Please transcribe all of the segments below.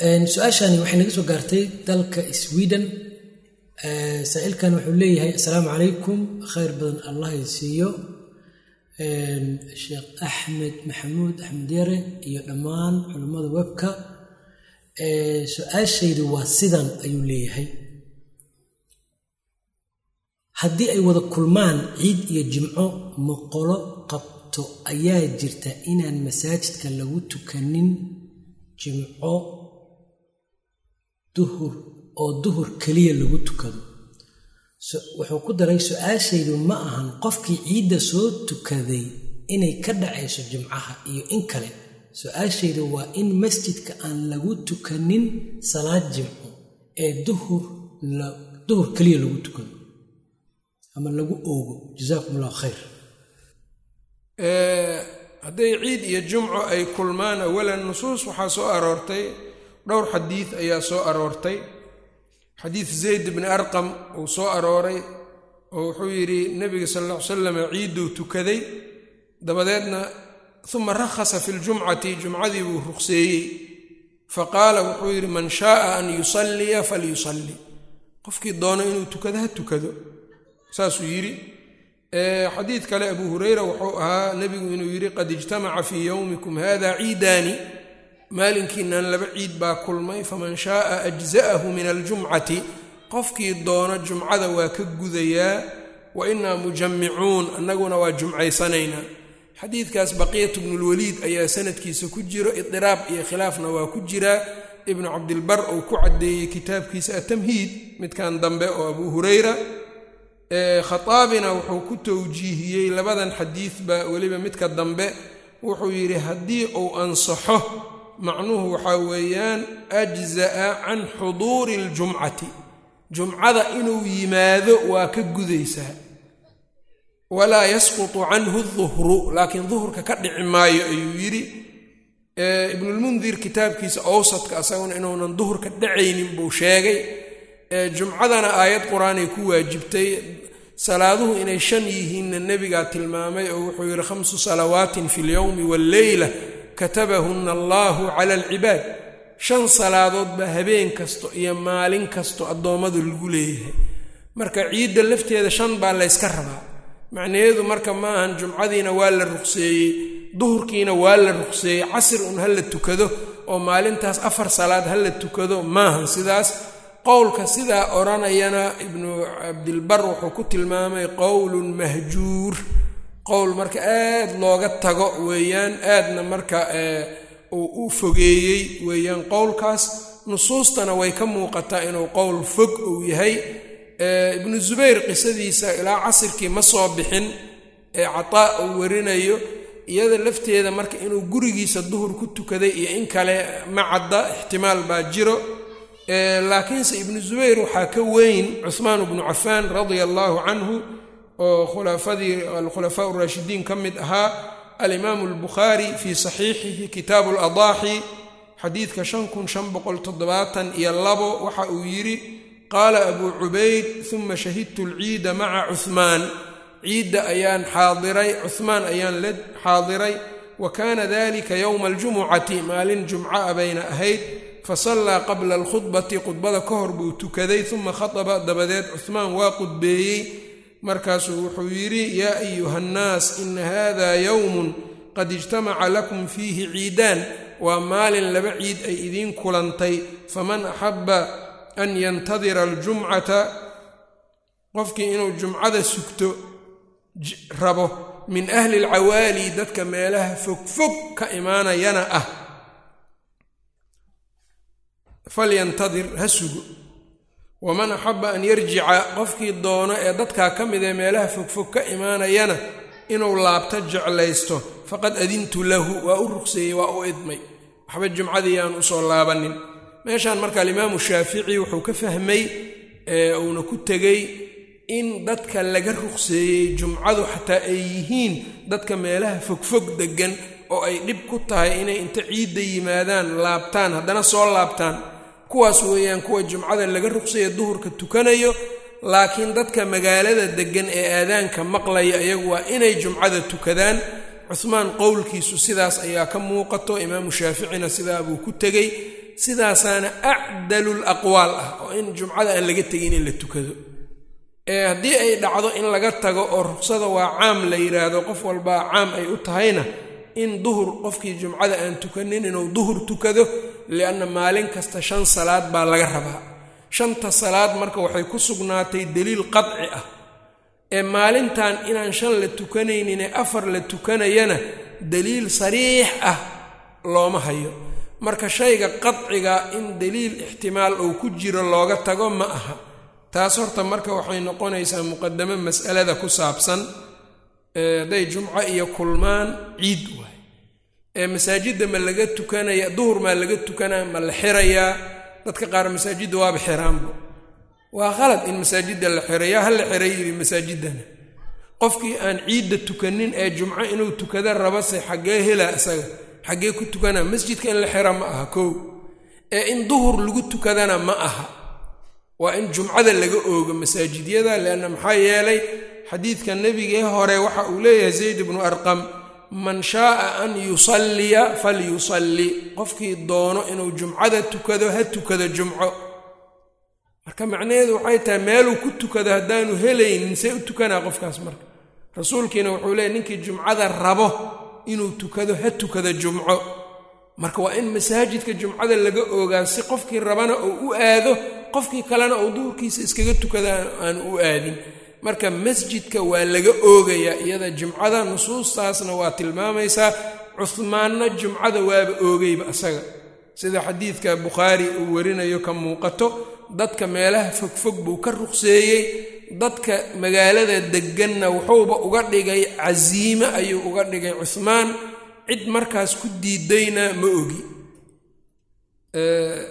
su'aashani waxay naga soo gaartay dalka sweden. Saa-ilkan wuxuu leeyahay assalaamu calaykum. Khayr badan allah siiyo. Sheekh axmed maxamuud axmed yare iyo dhammaan culammada webka. Su'aashaydu waa sidan ayuu leeyahay. Haddii ay wada kulmaan ciid iyo jimco moqolo qabto. Ayaa jirta inaan masaajidka lagu tukanin jimco duhur oo duhur keliya lagu tukado. Wuxuu ku daray su'aashaydu ma ahan qofkii ciidda soo tukaday inay ka dhacayso jimcaha iyo in kale. Su'aashaydu waa in masjidka aan lagu tukanin salaad jimco ee duhur duhur keliya lagu tukado. Ama lagu oogo. Jazaakum allahu khayr hadday ciid iyo jumco ay kulmaan awalan nusuus waxaa soo aroortay dhowr xadiid ayaa soo aroortay. Xadiid zayd bni arqam uu soo arooray oo wuxuu yidhi nebiga sal alla ly salam ciidduu tukaday. Dabadeedna uma rakhasa fi ljumcati jumcadii buu ruqseeyey. Faqaala wuxuu yidhi man shaaa an yusalliya falyusalli. Qofkii doono inuu tukado ha tukado. Saasuu yidhi. Xadiid kale abu hureyra wuxuu ahaa nebigu inuu yidhi qad ijtamaca fii yowmikum hada ciidaani maalinkiinan laba ciid baa kulmay faman shaaa ajza'ahu min aljumcati qofkii doono jumcada waa ka gudayaa wa inaa mujammicuun annaguna waa jumcaysanaynaa. Xadiidkaas baqiyatu bnulwaliid ayaa sanadkiisa ku jiro idiraab iyo khilaafna waa ku jiraa ibnu cabdilbar uu ku caddeeyey kitaabkiisa atamhiid midkan dambe oo abu hureyra khataabina wuxuu ku towjiihiyey labadan xadiidba weliba midka dambe. Wuxuu yidhi haddii uu ansaxo macnuhu waxaa weeyaan ajza'a can xuduuri اljumcati jumcada inuu yimaado waa ka gudaysaa walaa yasqutu canhu duhru laakiin duhurka ka dhici maayo ayuu yidhi. Ibnulmundir kitaabkiisa owsadka asaguna inuunan duhurka dhacaynin buu sheegay. Jumcadana aayad qur'aanay ku waajibtay. Salaaduhu inay shan yihiinna nebigaa tilmaamay oo wuxuu yidhi khamsu salawaatin fi lyowmi walleyla katabahunna allaahu cala alcibaad. Shan salaadood baa habeen kasto iyo maalin kasto addoommadu lagu leeyahay. Marka ciidda lafteeda shan baa layska rabaa. Macnaheedu marka ma ahan jumcadiina waa la ruqseeyey duhurkiina waa la ruqseeyey casir un ha la tukado oo maalintaas afar salaad ha la tukado maahan sidaas. Qowlka sidaa odhanayana ibnu cabdilbar wuxuu ku tilmaamay qowlun mahjuur qowl marka aad looga tago weeyaan aadna marka uu u fogeeyey weeyaan qowlkaas nusuustana way ka muuqataa inuu qowl fog uu yahay. Ibnu zubayr qisadiisa ilaa casirkii ma soo bixin ee cataa uu warinayo iyada lafteeda marka inuu gurigiisa duhur ku tukaday iyo in kale ma cadda ixtimaal baa jiro. Laakiinse ibnu zubayr waxaa ka weyn cuhmaan bnu cafaan radia allaahu canhu oo khulafadii alkhulafaa raashidiin ka mid ahaa alimaamu albukhaari fii saxiixihi kitaabu ladaaxi xadiidka iyo labo waxa uu yidhi qaala abuu cubayd uma shahidtu alciida maca cuhmaan ciidda ayaan xaadiray cuhmaan ayaan la xaadiray wa kaana dalika yowma aljumucati maalin jumca bayna ahayd fasallaa qabla alkhudbati khudbada ka hor buu tukaday uma khataba dabadeed cuhmaan waa qudbeeyey markaasuu wuxuu yidhi yaa ayuha annaas ina hada yowmun qad ijtamaca lakum fiihi ciidaan waa maalin laba ciid ay idiin kulantay. Faman axabba an yantadira aljumcata. Qofkii inuu jumcada sugto rabo min ahli alcawaali dadka meelaha fogfog ka imaanayana ah. Falyantadir ha sugo waman axaba an yarjica qofkii doono ee dadkaa ka mid ee meelaha fogfog ka imaanayana inuu laabto jeclaysto faqad adintu lahu waa u rugseeyey waa u idmay. Waxba jumcadii aan u soo laabanin. Meeshaan marka alimaamu shaafici wuxuu ka fahmay uuna ku tegey in dadka laga ruqseeyey jumcadu xataa ay yihiin dadka meelaha fogfog deggan oo ay dhib ku tahay inay inta ciidda yimaadaan laabtaan haddana soo laabtaan kuwaas weeyaan kuwa jumcada laga ruqsaya duhurka tukanayo laakiin dadka magaalada deggan ee aadaanka maqlaya iyagu waa inay jumcada tukadaan. Cuhmaan qowlkiisu sidaas ayaa ka muuqato imaamu shaaficina sidaa buu ku tegey sidaasaana acdalu laqwaal ah oo in jumcada aan laga tegin in la tukado. Ee haddii ay dhacdo in laga tago oo ruksada waa caam la yidhaahdo qof walbaa caam ay u tahayna in duhur qofkii jumcada aan tukanin inuu duhur tukado lianna maalin kasta shan salaad baa laga rabaa. Shanta salaad marka waxay ku sugnaatay deliil qadci ah. Ee maalintan inaan shan la tukanaynin ee afar la tukanayana deliil sariix ah looma hayo. Marka shayga qadciga in deliil ixtimaal uu ku jiro looga tago ma aha. Taas horta marka waxay noqonaysaa muqadamo mas'alada ku saabsan hadday jumco iyo kulmaan ciid masaajidda ma laga tukanaya duhur maa laga tukanaa ma la xirayaa dadka qaar masaajidda waaba xiraanba. Waa qalad in masaajidda la xirayaa ha la xiray yidhi masaajiddana qofkii aan ciidda tukanin ee jumco inuu tukada rabase xaggee helaa isaga xaggee ku tukanaa masjidka in la xira ma aha kow. Ee in duhur lagu tukadana ma aha. Waa in jumcada laga oogo masaajidyada leanna maxaa yeelay xadiidka nebigee hore waxa uu leeyahay zayd ibnu arqam man shaaa an yusalliya falyusalli. Qofkii doono inuu jumcada tukado ha tukado jumco. Marka macnaheedu waxay tahay meeluu ku tukado haddaanu helaynin see u tukanaa qofkaas marka. Rasuulkiina wuxuu leeyay ninkii jumcada rabo inuu tukado ha tukado jumco. Marka waa in masaajidka jumcada laga oogaa si qofkii rabana uu u aado qofkii kalena uu duhurkiisa iskaga tukada aanu u aadin marka masjidka waa laga oogayaa iyada jumcada nusuustaasna waa tilmaamaysaa cuhmaanna jumcada waaba oogayba asaga. Sida xadiidka bukhaari uu warinayo ka muuqato dadka meelaha fogfog buu ka ruqseeyey dadka magaalada degganna wuxuuba uga dhigay casiime ayuu uga dhigay cuhmaan cid markaas ku diidayna ma ogi.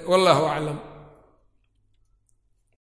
Wallaahu aclam